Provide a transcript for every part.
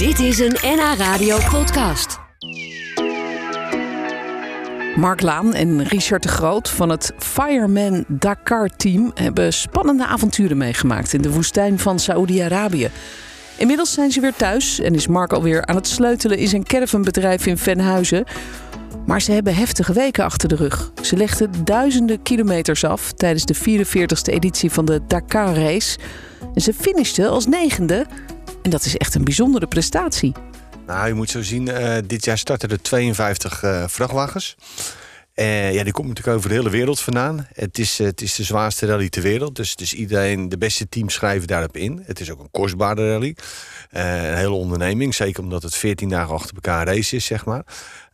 Dit is een NH Radio podcast. Mark Laan en Richard de Groot van het Fireman Dakar team hebben spannende avonturen meegemaakt in de woestijn van Saoedi-Arabië. Inmiddels zijn ze weer thuis en is Mark alweer aan het sleutelen in zijn caravanbedrijf in Venhuizen. Maar ze hebben heftige weken achter de rug. Ze legden duizenden kilometers af tijdens de 44ste editie van de Dakar Race. En ze finishten als negende. En dat is echt een bijzondere prestatie. Nou, je moet zo zien, eh, dit jaar starten er 52 eh, vrachtwagens. Uh, ja, die komt natuurlijk over de hele wereld vandaan. Het is, het is de zwaarste rally ter wereld. Dus, dus iedereen, de beste teams schrijven daarop in. Het is ook een kostbare rally. een hele onderneming. Zeker omdat het 14 dagen achter elkaar race is, zeg maar.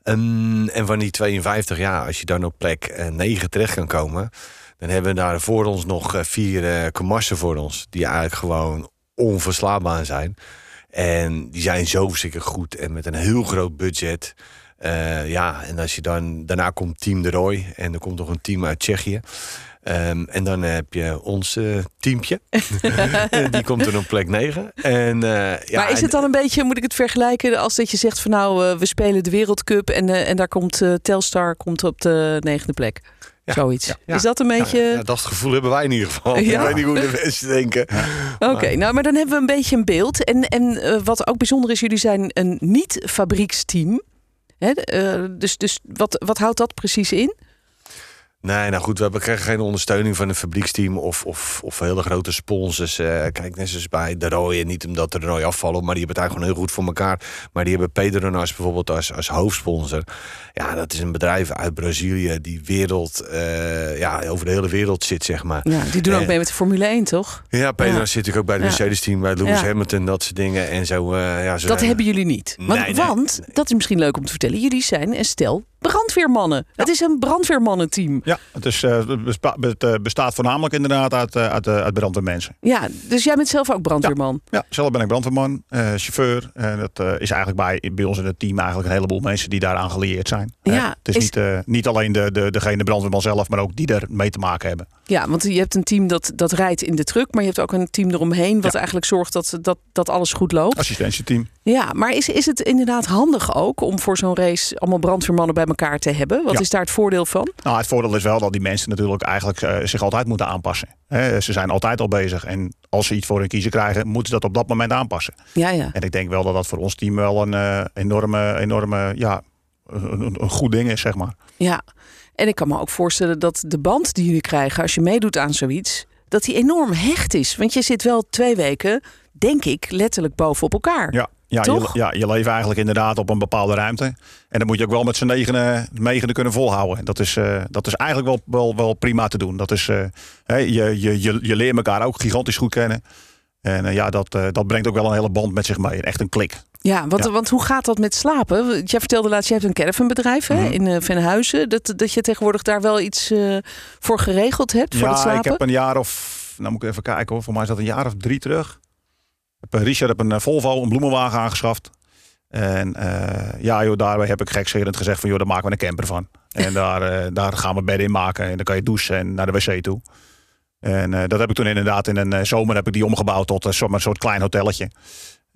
Um, en van die 52, ja, als je dan op plek 9 terecht kan komen... dan hebben we daar voor ons nog vier uh, voor ons... die eigenlijk gewoon onverslaanbaar zijn. En die zijn zo zeker goed en met een heel groot budget. Uh, ja, en als je dan, daarna komt Team de Roy en er komt nog een team uit Tsjechië. Um, en dan heb je ons uh, teampje. die komt er op plek 9. En, uh, ja, maar is het dan een beetje, moet ik het vergelijken, als dat je zegt van nou, uh, we spelen de Wereldcup en, en daar komt Telstar komt op de negende plek? Ja, Zoiets. Ja, Is dat een beetje. Ja, dat gevoel hebben wij in ieder geval. Ik weet niet hoe de mensen denken. Oké, nou, maar dan hebben we een beetje een beeld. En, en wat ook bijzonder is, jullie zijn een niet-fabrieksteam. Hè? Dus dus wat, wat houdt dat precies in? Nee, nou goed, we krijgen geen ondersteuning van een fabrieksteam of, of, of hele grote sponsors. Uh, kijk, net zoals bij de Roy, niet omdat de Roy afvallen, maar die hebben het eigenlijk gewoon heel goed voor elkaar. Maar die hebben Pedronas bijvoorbeeld als, als hoofdsponsor. Ja, dat is een bedrijf uit Brazilië die wereld, uh, ja, over de hele wereld zit, zeg maar. Ja, die doen ook mee met de Formule 1, toch? Ja, Pedronas ja. zit natuurlijk ook bij de Mercedes-team, bij Lewis ja. Hamilton, dat soort dingen. En zo, ja, zo dat hebben jullie niet. Want, nee, nee. want, dat is misschien leuk om te vertellen, jullie zijn een stel brandweermannen. Ja. Het is een brandweermannenteam. Ja, het, is, uh, het bestaat voornamelijk inderdaad uit, uh, uit, uh, uit brandweermensen. Ja, dus jij bent zelf ook brandweerman? Ja, ja zelf ben ik brandweerman, chauffeur. En dat is eigenlijk bij, bij ons in het team eigenlijk een heleboel mensen die daaraan gelieerd zijn. Ja, het is, is... Niet, niet alleen de, de, degene brandweerman zelf, maar ook die er mee te maken hebben. Ja, want je hebt een team dat, dat rijdt in de truck, maar je hebt ook een team eromheen wat ja. eigenlijk zorgt dat, dat, dat alles goed loopt. Assistentieteam. Ja, maar is, is het inderdaad handig ook om voor zo'n race allemaal brandweermannen bij elkaar te hebben? Wat ja. is daar het voordeel van? Nou, het voordeel is wel dat die mensen natuurlijk eigenlijk uh, zich altijd moeten aanpassen. He, ze zijn altijd al bezig en als ze iets voor hun kiezen krijgen, moeten ze dat op dat moment aanpassen. Ja, ja. En ik denk wel dat dat voor ons team wel een uh, enorme, enorme, ja, een, een goed ding is, zeg maar. Ja, en ik kan me ook voorstellen dat de band die jullie krijgen als je meedoet aan zoiets, dat die enorm hecht is. Want je zit wel twee weken, denk ik, letterlijk bovenop elkaar. Ja, ja, je, ja, je leeft eigenlijk inderdaad op een bepaalde ruimte. En dan moet je ook wel met z'n negenen, negenen kunnen volhouden. Dat is, uh, dat is eigenlijk wel, wel, wel prima te doen. Dat is, uh, je, je, je, je leert elkaar ook gigantisch goed kennen. En uh, ja, dat, dat brengt ook wel een hele band met zich mee. Echt een klik. Ja, want, ja. want hoe gaat dat met slapen? Jij vertelde laatst, je hebt een caravanbedrijf mm -hmm. in Venhuizen. Dat, dat je tegenwoordig daar wel iets voor geregeld hebt voor ja, het slapen? ik heb een jaar of, nou moet ik even kijken hoor. Voor mij is dat een jaar of drie terug. Heb, Richard heb een Volvo, een bloemenwagen aangeschaft. En uh, ja joh, daarbij heb ik gekscherend gezegd van joh, daar maken we een camper van. En daar, daar gaan we bedden in maken. En dan kan je douchen en naar de wc toe. En dat heb ik toen inderdaad in een zomer heb ik die omgebouwd tot een soort klein hotelletje.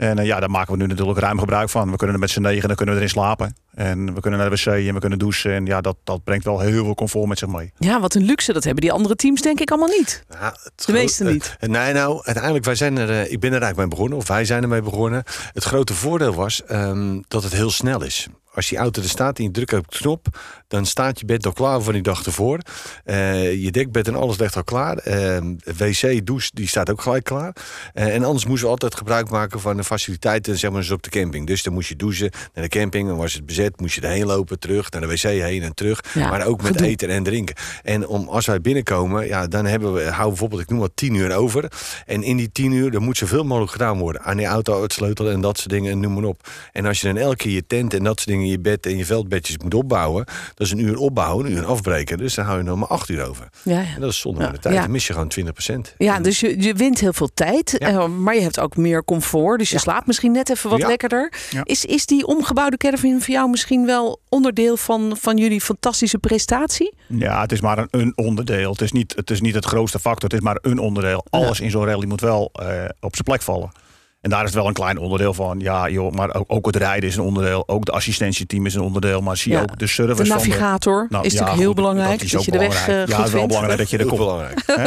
En uh, ja, daar maken we nu natuurlijk ruim gebruik van. We kunnen er met z'n negen, dan kunnen we erin slapen. En we kunnen naar de wc en we kunnen douchen. En ja, dat, dat brengt wel heel veel comfort met zich mee. Ja, wat een luxe. Dat hebben die andere teams denk ik allemaal niet. Ja, de meeste niet. Uh, nee, nou, uiteindelijk, wij zijn er, uh, ik ben er eigenlijk mee begonnen. Of wij zijn ermee begonnen. Het grote voordeel was um, dat het heel snel is als die auto er staat en je drukt op de knop, dan staat je bed al klaar van die dag ervoor. Uh, je dekbed en alles ligt al klaar. Uh, wc, douche, die staat ook gelijk klaar. Uh, en anders moesten we altijd gebruik maken van de faciliteiten zeg maar, op de camping. Dus dan moest je douchen naar de camping, dan was het bezet, moest je erheen lopen, terug, naar de wc heen en terug. Ja, maar ook met gedoe. eten en drinken. En om, als wij binnenkomen, ja, dan hebben we, houden bijvoorbeeld, ik noem wat, tien uur over. En in die tien uur, er moet zoveel mogelijk gedaan worden. Aan die auto uitsleutelen en dat soort dingen, en noem maar op. En als je dan elke keer je tent en dat soort dingen je bed en je veldbedjes moet opbouwen. Dat is een uur opbouwen, een uur afbreken. Dus dan hou je nog maar acht uur over. Ja, ja. En dat is zonde ja. de tijd. Dan mis je gewoon 20 procent. Ja, dus je, je wint heel veel tijd. Uh, maar je hebt ook meer comfort. Dus je slaapt misschien net even wat lekkerder. Is, is die omgebouwde caravan voor jou misschien wel onderdeel van, van jullie fantastische prestatie? Ja, het is maar een, een onderdeel. Het is, niet, het is niet het grootste factor. Het is maar een onderdeel. Alles in zo'n rally moet wel uh, op zijn plek vallen. En daar is het wel een klein onderdeel van. Ja, joh, maar ook, ook het rijden is een onderdeel. Ook de assistentieteam is een onderdeel. Maar zie je Ja. ook de service De van navigator Nou, is ja, natuurlijk heel goed, belangrijk. Dat is Dat, ook je de weg belangrijk. eh, ja, het is wel vindt. belangrijk dat je de Heel kop belangrijk. Hè?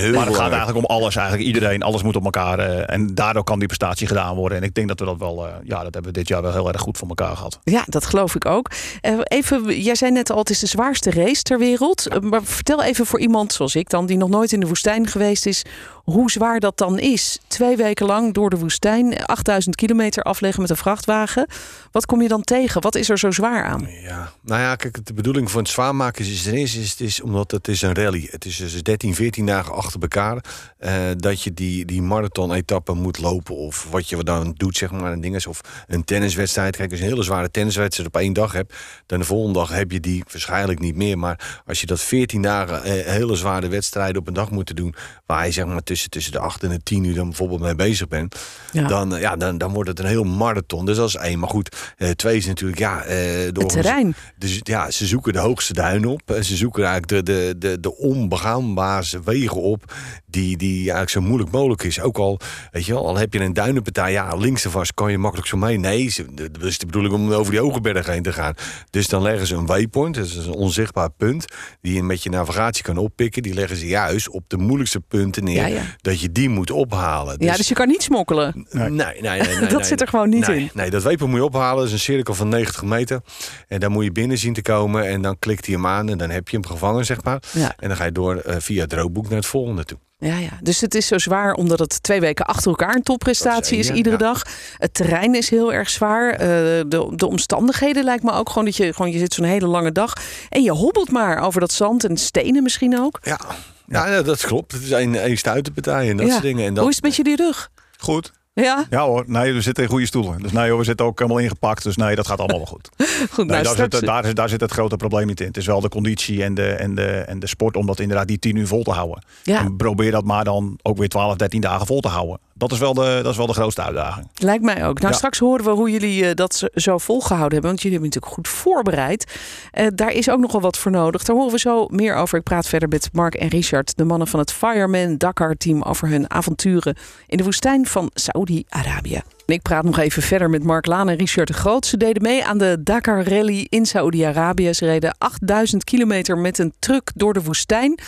Heel Maar het gaat eigenlijk om alles. Eigenlijk iedereen, alles moet op elkaar. eh, en daardoor kan die prestatie gedaan worden. En ik denk dat we dat wel, eh, ja, dat hebben we dit jaar wel heel erg goed voor elkaar gehad. Ja, dat geloof ik ook. Eh, even, jij zei net al, het is de zwaarste race ter wereld. Maar vertel even voor iemand zoals ik dan, die nog nooit in de woestijn geweest is, hoe zwaar dat dan is. Twee weken lang door de woestijn, 8000 kilometer afleggen met een vrachtwagen. Wat kom je dan tegen? Wat is er zo zwaar aan? Ja, nou ja, kijk, de bedoeling van het zwaar maken is, ten eerste is, het is omdat het is een rally. Het is dus 13, 14 dagen achter elkaar eh, dat je die, die marathon-etappe moet lopen of wat je dan doet, zeg maar, een ding is of een tenniswedstrijd. Kijk, als je een hele zware tenniswedstrijd op één dag hebt, dan de volgende dag heb je die waarschijnlijk niet meer. Maar als je dat 14 dagen eh, hele zware wedstrijden op een dag moet doen, waar je zeg maar tussen, tussen de 8 en de 10 uur dan bijvoorbeeld mee bezig bent, Ja. dan, eh, ja, dan, dan wordt het een heel marathon. Dus dat is één. Maar goed, eh, twee is natuurlijk, ja, eh, door Het terrein. dus ja, ze zoeken de hoogste duinen op. En ze zoeken eigenlijk de, de, de, de onbegaanbare wegen op. Die, die eigenlijk zo moeilijk mogelijk is. Ook al, weet je wel, al heb je een duinenpartij. Ja, links en vast kan je makkelijk zo mee. Nee, de- dat is de bedoeling om over die hoge berg heen te gaan. Dus dan leggen ze een waypoint. Dat is een onzichtbaar punt. Die je met je navigatie kan oppikken. Die leggen ze juist op de moeilijkste punten neer. Ja, ja. Dat je die moet ophalen. Ja, dus je kan niet smokkelen. Nee, nee, nee, nee, Dat zit er gewoon niet in. Nee, dat wepen moet je ophalen. Dat is een cirkel van 90 meter. En daar moet je binnen zien te komen. En dan klikt hij hem aan en dan heb je hem gevangen, zeg maar. Ja. En dan ga je door eh, via het naar het volgende toe. Ja, ja, dus het is zo zwaar omdat het twee weken achter elkaar een topprestatie is iedere ja. dag. Het terrein is heel erg zwaar. Eh, de, de omstandigheden lijkt me ook gewoon dat je gewoon je zit zo'n hele lange dag en je hobbelt maar over dat zand en stenen misschien ook. Ja, ja, ja, dat klopt. Het is een, een stuitenpartij en dat Ja. soort dingen. En dat, Hoe is het met je die rug? Goed. Ja, Ja hoor, nee, we zitten in goede stoelen. Dus nee hoor, we zitten ook helemaal ingepakt. Dus nee, dat gaat allemaal wel goed. goed. Nee, nou, daar, zit, daar, is- daar zit het grote probleem niet in. Het is wel de conditie en de, en de, en de sport om dat inderdaad die 10 uur vol te houden. ja, En probeer dat maar dan ook weer 12, 13 dagen vol te houden. Dat is wel de, dat is wel de grootste uitdaging. lijkt mij ook. Nou, Ja. straks horen we hoe jullie eh, dat zo- volgehouden hebben. Want jullie hebben natuurlijk goed voorbereid. Eh, daar is ook nogal wat voor nodig. Daar horen we zo meer over. Ik praat verder met Mark en Richard, de mannen van het Fireman Dakar team, over hun avonturen in de woestijn van Saoedi-Arabië. En ik praat nog even verder met Mark Laan en Richard de Groot. Ze deden mee aan de Dakar Rally in Saoedi-Arabië. Ze reden 8000 kilometer met een truck door de woestijn.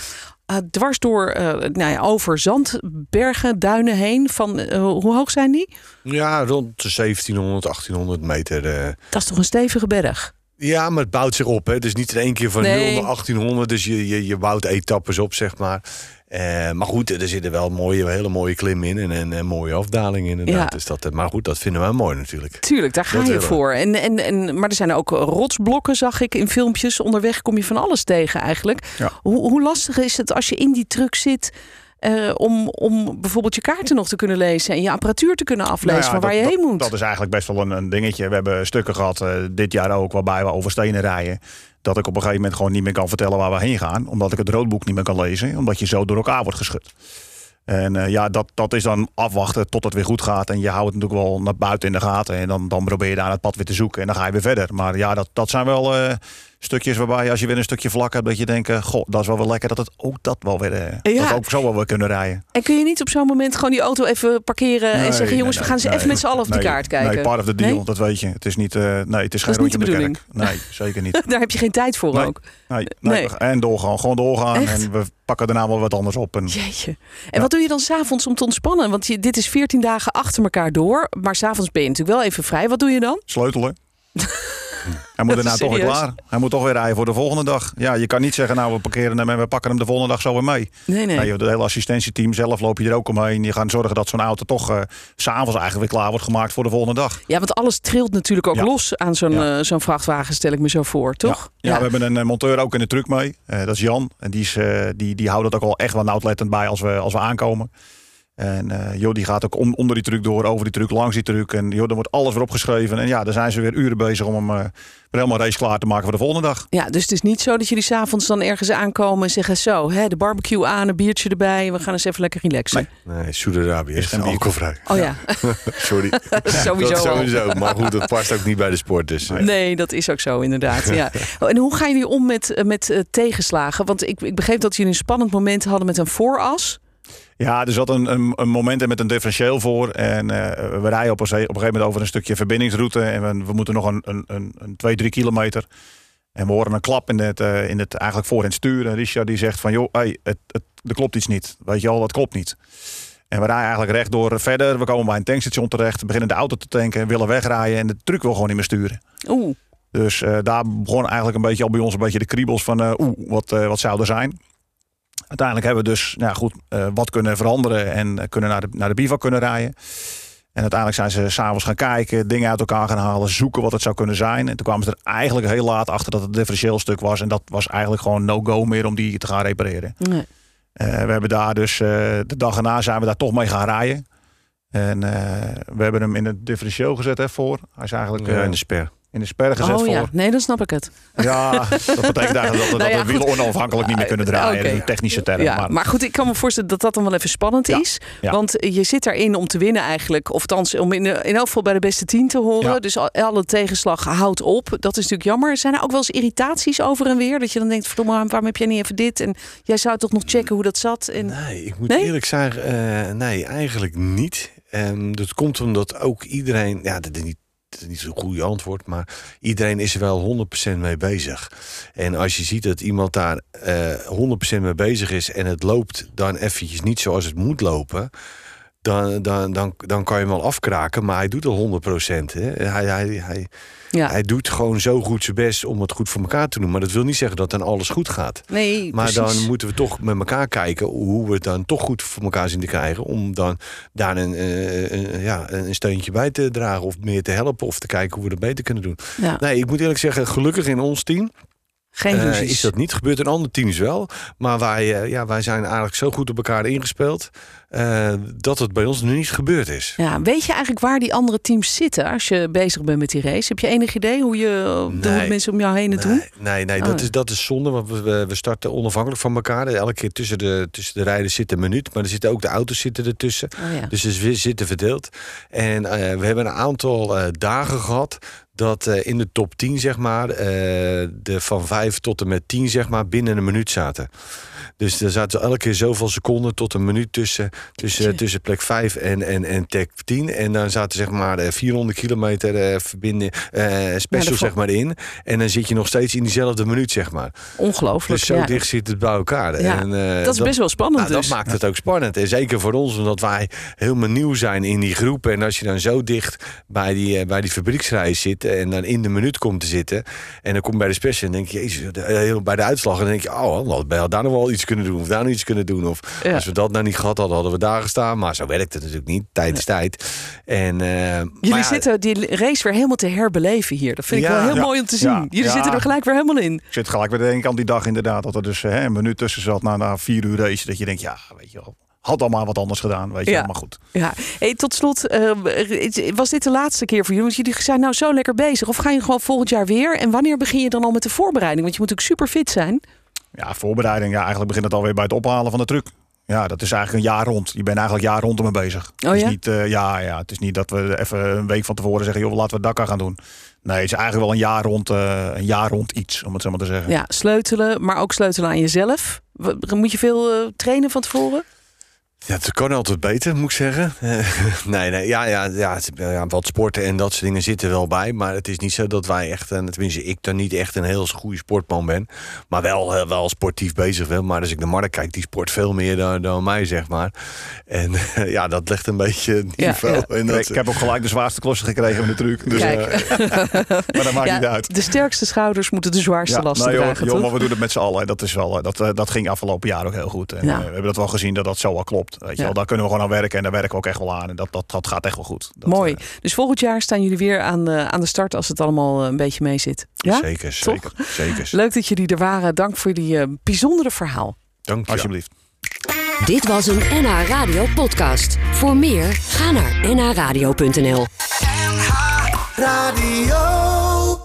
Eh, dwars door, eh, nou ja, over zandbergen, duinen heen. Van, eh, hoe hoog zijn die? ja, rond de 1700, 1800 meter. Dat is toch een stevige berg? Ja, maar het bouwt zich op. Hè. Is niet in één keer van Nee. 0 naar 1800. Dus je, je, je bouwt etappes op, zeg maar. Eh, maar goed, er zitten wel mooie, hele mooie klimmen in. En, en, en mooie afdalingen inderdaad. Ja. Dus dat, eh, maar goed, dat vinden wij mooi natuurlijk. Tuurlijk, daar ga Dat je voor. En, en, en, maar er zijn ook rotsblokken, zag ik in filmpjes. Onderweg kom je van alles tegen eigenlijk. Ja. Hoe, hoe lastig is het als je in die truck zit... eh, om, om bijvoorbeeld je kaarten nog te kunnen lezen... en je apparatuur te kunnen aflezen Nou ja, van waar dat- je heen moet? Dat is eigenlijk best wel een, een dingetje. We hebben stukken gehad eh, dit jaar ook waarbij we over stenen rijden. Dat ik op een gegeven moment gewoon niet meer kan vertellen waar we heen gaan. Omdat ik het roodboek niet meer kan lezen. Omdat je zo door elkaar wordt geschud. En eh, ja, dat, dat is dan afwachten tot het weer goed gaat. En je houdt het natuurlijk wel naar buiten in de gaten. En dan, dan probeer je daar het pad weer te zoeken. En dan ga je weer verder. Maar ja, dat, dat zijn wel stukjes waarbij als je weer een stukje vlak hebt. Dat je denkt, eh, goh, dat is wel weer lekker dat het ook dat wel weer... eh, Ja. Dat we ook zo wel weer kunnen rijden. En kun je niet op zo'n moment gewoon die auto even parkeren... en zeggen, jongens, nee, we gaan nee, even met z'n allen op de kaart kijken? Nee, part of the deal, dat weet je. Het is niet, eh, nee, het is geen is niet rondje de in de kerk. Nee, zeker niet. Daar heb je geen tijd voor ook. Nee. En doorgaan, gewoon doorgaan. Echt? En we pakken daarna wel wat anders op. En Jeetje. En Ja. wat doe je dan s'avonds om te ontspannen? Want je, dit is 14 dagen achter elkaar door. Maar s'avonds ben je natuurlijk wel even vrij. Wat doe je dan? sleutelen. Hij moet daarna toch weer klaar. Hij moet toch weer rijden voor de volgende dag. Ja, je kan niet zeggen, nou we parkeren hem en we pakken hem de volgende dag zo weer mee. Nee, nee. Nee, het hele assistentieteam zelf loop je er ook omheen. Je gaat zorgen dat zo'n auto toch eh, s s'avonds eigenlijk weer klaar wordt gemaakt voor de volgende dag. Ja, want alles trilt natuurlijk ook Ja. los aan zo'n Ja. eh, zo'n vrachtwagen, stel ik me zo voor, toch? Ja, we hebben een eh, monteur ook in de truck mee. Eh, dat is Jan. En die, is, eh, die, die houdt het ook wel echt wel nauwlettend bij als we, als we aankomen. En eh joh, die gaat ook om, onder die truck door, over die truck, langs die truck. En joh, er wordt alles weer opgeschreven. En ja, daar zijn ze weer uren bezig om hem eh, helemaal race klaar te maken voor de volgende dag. Ja, dus het is niet zo dat jullie s'avonds dan ergens aankomen en zeggen zo, hè, de barbecue aan, een biertje erbij, we gaan eens even lekker relaxen. Nee, Saudi-Arabië Is is geen alcoholvrij. Oh ja, Sorry. sowieso. Dat sowieso. Maar goed, dat past ook niet bij de sport. Dus, Nee, dat is ook zo inderdaad. Ja. Oh, En hoe gaan jullie om met, eh, met tegenslagen? Want ik, ik begreep dat jullie een spannend moment hadden met een vooras. Ja, er zat een, een, een moment met een differentieel voor. En eh, we rijden op een, op een gegeven moment over een stukje verbindingsroute. En we, we moeten nog een, een, een, een twee, drie kilometer. En we horen een klap in het, eh, in het eigenlijk voor in het stuur. En Richard die zegt van, joh, hey, het, het, er klopt iets niet. Weet je al, dat klopt niet. En we rijden eigenlijk rechtdoor verder. We komen bij een tankstation terecht. Beginnen de auto te tanken. Willen wegrijden. En de truck wil gewoon niet meer sturen. Oeh. Dus eh, daar begon eigenlijk een beetje al bij ons een beetje de kriebels van oeh, wat, wat zou er zijn. Uiteindelijk hebben we dus nou goed, wat kunnen veranderen en kunnen naar de, naar de bivak kunnen rijden. En uiteindelijk zijn ze s'avonds gaan kijken, dingen uit elkaar gaan halen, zoeken wat het zou kunnen zijn. En toen kwamen ze er eigenlijk heel laat achter dat het differentieel stuk was. En dat was eigenlijk gewoon no-go meer om die te gaan repareren. Nee. we hebben daar dus, de dag erna zijn we daar toch mee gaan rijden. En we hebben hem in het differentieel gezet hè, voor. Hij is eigenlijk... Ja, in de sper in de sper gezet oh, voor. Ja. Nee, dan snap ik het. Ja, dat betekent eigenlijk dat, nou ja, dat de wielen onafhankelijk niet meer kunnen draaien. Okay. Een technische term. Ja, maar. maar goed, ik kan me voorstellen dat dat dan wel even spannend Ja, is. ja. Want je zit daarin om te winnen eigenlijk. Of althans, om in, in elk geval bij de beste tien te horen. Ja. Dus al- alle tegenslag houdt op. Dat is natuurlijk jammer. Zijn er ook wel eens irritaties over en weer? Dat je dan denkt, verdomme, waarom heb jij niet even dit? En jij zou toch nog checken hoe dat zat? En... Nee, ik moet Nee? eerlijk zeggen, eh, nee, eigenlijk niet. En dat komt omdat ook iedereen, ja, dat dat is niet zo'n goede antwoord, maar iedereen is er wel 100% mee bezig. En als je ziet dat iemand daar eh 100% mee bezig is en het loopt dan eventjes niet zoals het moet lopen. Dan, dan, dan, dan kan je hem wel afkraken, maar hij doet al 100%. Hè? Hij, hij, hij, Ja. hij doet gewoon zo goed zijn best om het goed voor elkaar te doen. Maar dat wil niet zeggen dat dan alles goed gaat. Nee, Maar precies. dan moeten we toch met elkaar kijken hoe we het dan toch goed voor elkaar zien te krijgen. Om dan daar een, eh, een, ja, een steuntje bij te dragen of meer te helpen of te kijken hoe we dat beter kunnen doen. Ja. Nee, ik moet eerlijk zeggen, gelukkig in ons team Geen eh, is dat niet gebeurd. In andere teams wel. Maar wij, eh, ja, wij zijn eigenlijk zo goed op elkaar ingespeeld eh, dat het bij ons nu niet gebeurd is. Ja, weet je eigenlijk waar die andere teams zitten als je bezig bent met die race? Heb je enig idee hoe, je, hoe de Nee. mensen om jou heen het doen? Nee, nee, nee Oh, dat, ja. is, dat is zonde. Want we- we, starten onafhankelijk van elkaar. Elke keer tussen de, tussen de rijden zit een minuut. Maar er zitten ook de auto's zitten ertussen. Oh, ja. Dus we zitten verdeeld. En we hebben een aantal dagen gehad dat eh, in de top 10, zeg maar, eh, de van 5 tot en met 10, zeg maar, binnen een minuut zaten. Dus er zaten elke keer zoveel seconden tot een minuut tussen, tussen, tussen plek 5 en, en, en plek 10. En dan zaten zeg maar eh, 400 kilometer eh verbinden, eh special zeg maar in. En dan zit je nog steeds in diezelfde minuut, zeg maar. Ongelooflijk. Dus zo ja. dicht zit het bij elkaar. Ja, en, dat is best wel spannend nou, dus. Dat maakt het ook spannend. En zeker voor ons, omdat wij helemaal nieuw zijn in die groep. En als je dan zo dicht bij die, bij die fabrieksreis zit en dan in de minuut komt te zitten. En dan kom je bij de special en denk je, jezus, de- eh, bij de uitslag. En dan denk je, oh, dan hadden we daar nog wel iets kunnen doen. Of daar nog iets kunnen doen. Of Ja. als we dat nou niet gehad hadden, hadden we daar gestaan. Maar zo werkt het natuurlijk niet. Tijd is tijd. En, eh, Jullie maar ja, zitten die race weer helemaal te herbeleven hier. Dat vind ik wel heel Ja. mooi om te zien. Ja. Jullie Ja. zitten er gelijk weer helemaal in. Ik zit gelijk weer te denken aan die dag inderdaad. Dat er dus hè, een minuut tussen zat na, na vier uur race. Dat je denkt, ja, weet je wel. Had allemaal wat anders gedaan, weet je Ja. Maar goed. Ja. Hey, tot slot, eh, was dit de laatste keer voor jullie? Want jullie zijn nou zo lekker bezig. Of ga je gewoon volgend jaar weer? En wanneer begin je dan al met de voorbereiding? Want je moet ook super fit zijn. Ja, voorbereiding. Ja, eigenlijk begint het alweer bij het ophalen van de truck. Ja, dat is eigenlijk een jaar rond. Je bent eigenlijk een jaar rond ermee bezig. Oh het is ja? niet, eh, ja, ja, het is niet dat we even een week van tevoren zeggen, joh, laten we Dakar gaan doen. Nee, het is eigenlijk wel een jaar rond, eh, een jaar rond iets, om het zo maar te zeggen. Ja, sleutelen, maar ook sleutelen aan jezelf. Moet je veel eh, trainen van tevoren? Ja, het kan altijd beter, moet ik zeggen. Eh, nee, nee, ja, ja, ja, het- ja, wat sporten en dat soort dingen zitten wel bij. Maar het is niet zo dat wij echt, en tenminste ik dan niet echt een heel goede sportman ben. Maar wel, eh, wel sportief bezig wel. Maar als ik naar Mark kijk, die sport veel meer dan, dan mij, zeg maar. En ja, dat legt een beetje het niveau. ja. En dat, Ik, heb ook gelijk de zwaarste klossen gekregen met de truc. Dus, Kijk. eh, maar dat maakt Ja, niet uit. de sterkste schouders moeten de zwaarste Ja, lasten nee, joh, dragen, joh, toch? maar we doen het met z'n allen. Dat, is wel, eh, dat, dat ging afgelopen jaar ook heel goed. En, Ja. we hebben dat wel gezien dat dat zo wel klopt. Weet je Ja. wel. Daar kunnen we gewoon aan werken en daar werken we ook echt wel aan. En dat, dat, dat gaat echt wel goed. Dat, Mooi. eh, Dus volgend jaar staan jullie weer aan de, aan de start als het allemaal eh, een beetje mee zit. Ja? Zeker, zeker, zeker. Leuk dat jullie er waren. Dank voor die eh, bijzondere verhaal. Dank je. alsjeblieft. Dit was een NH Radio podcast. Voor meer, ga naar nhradio.nl. Radio.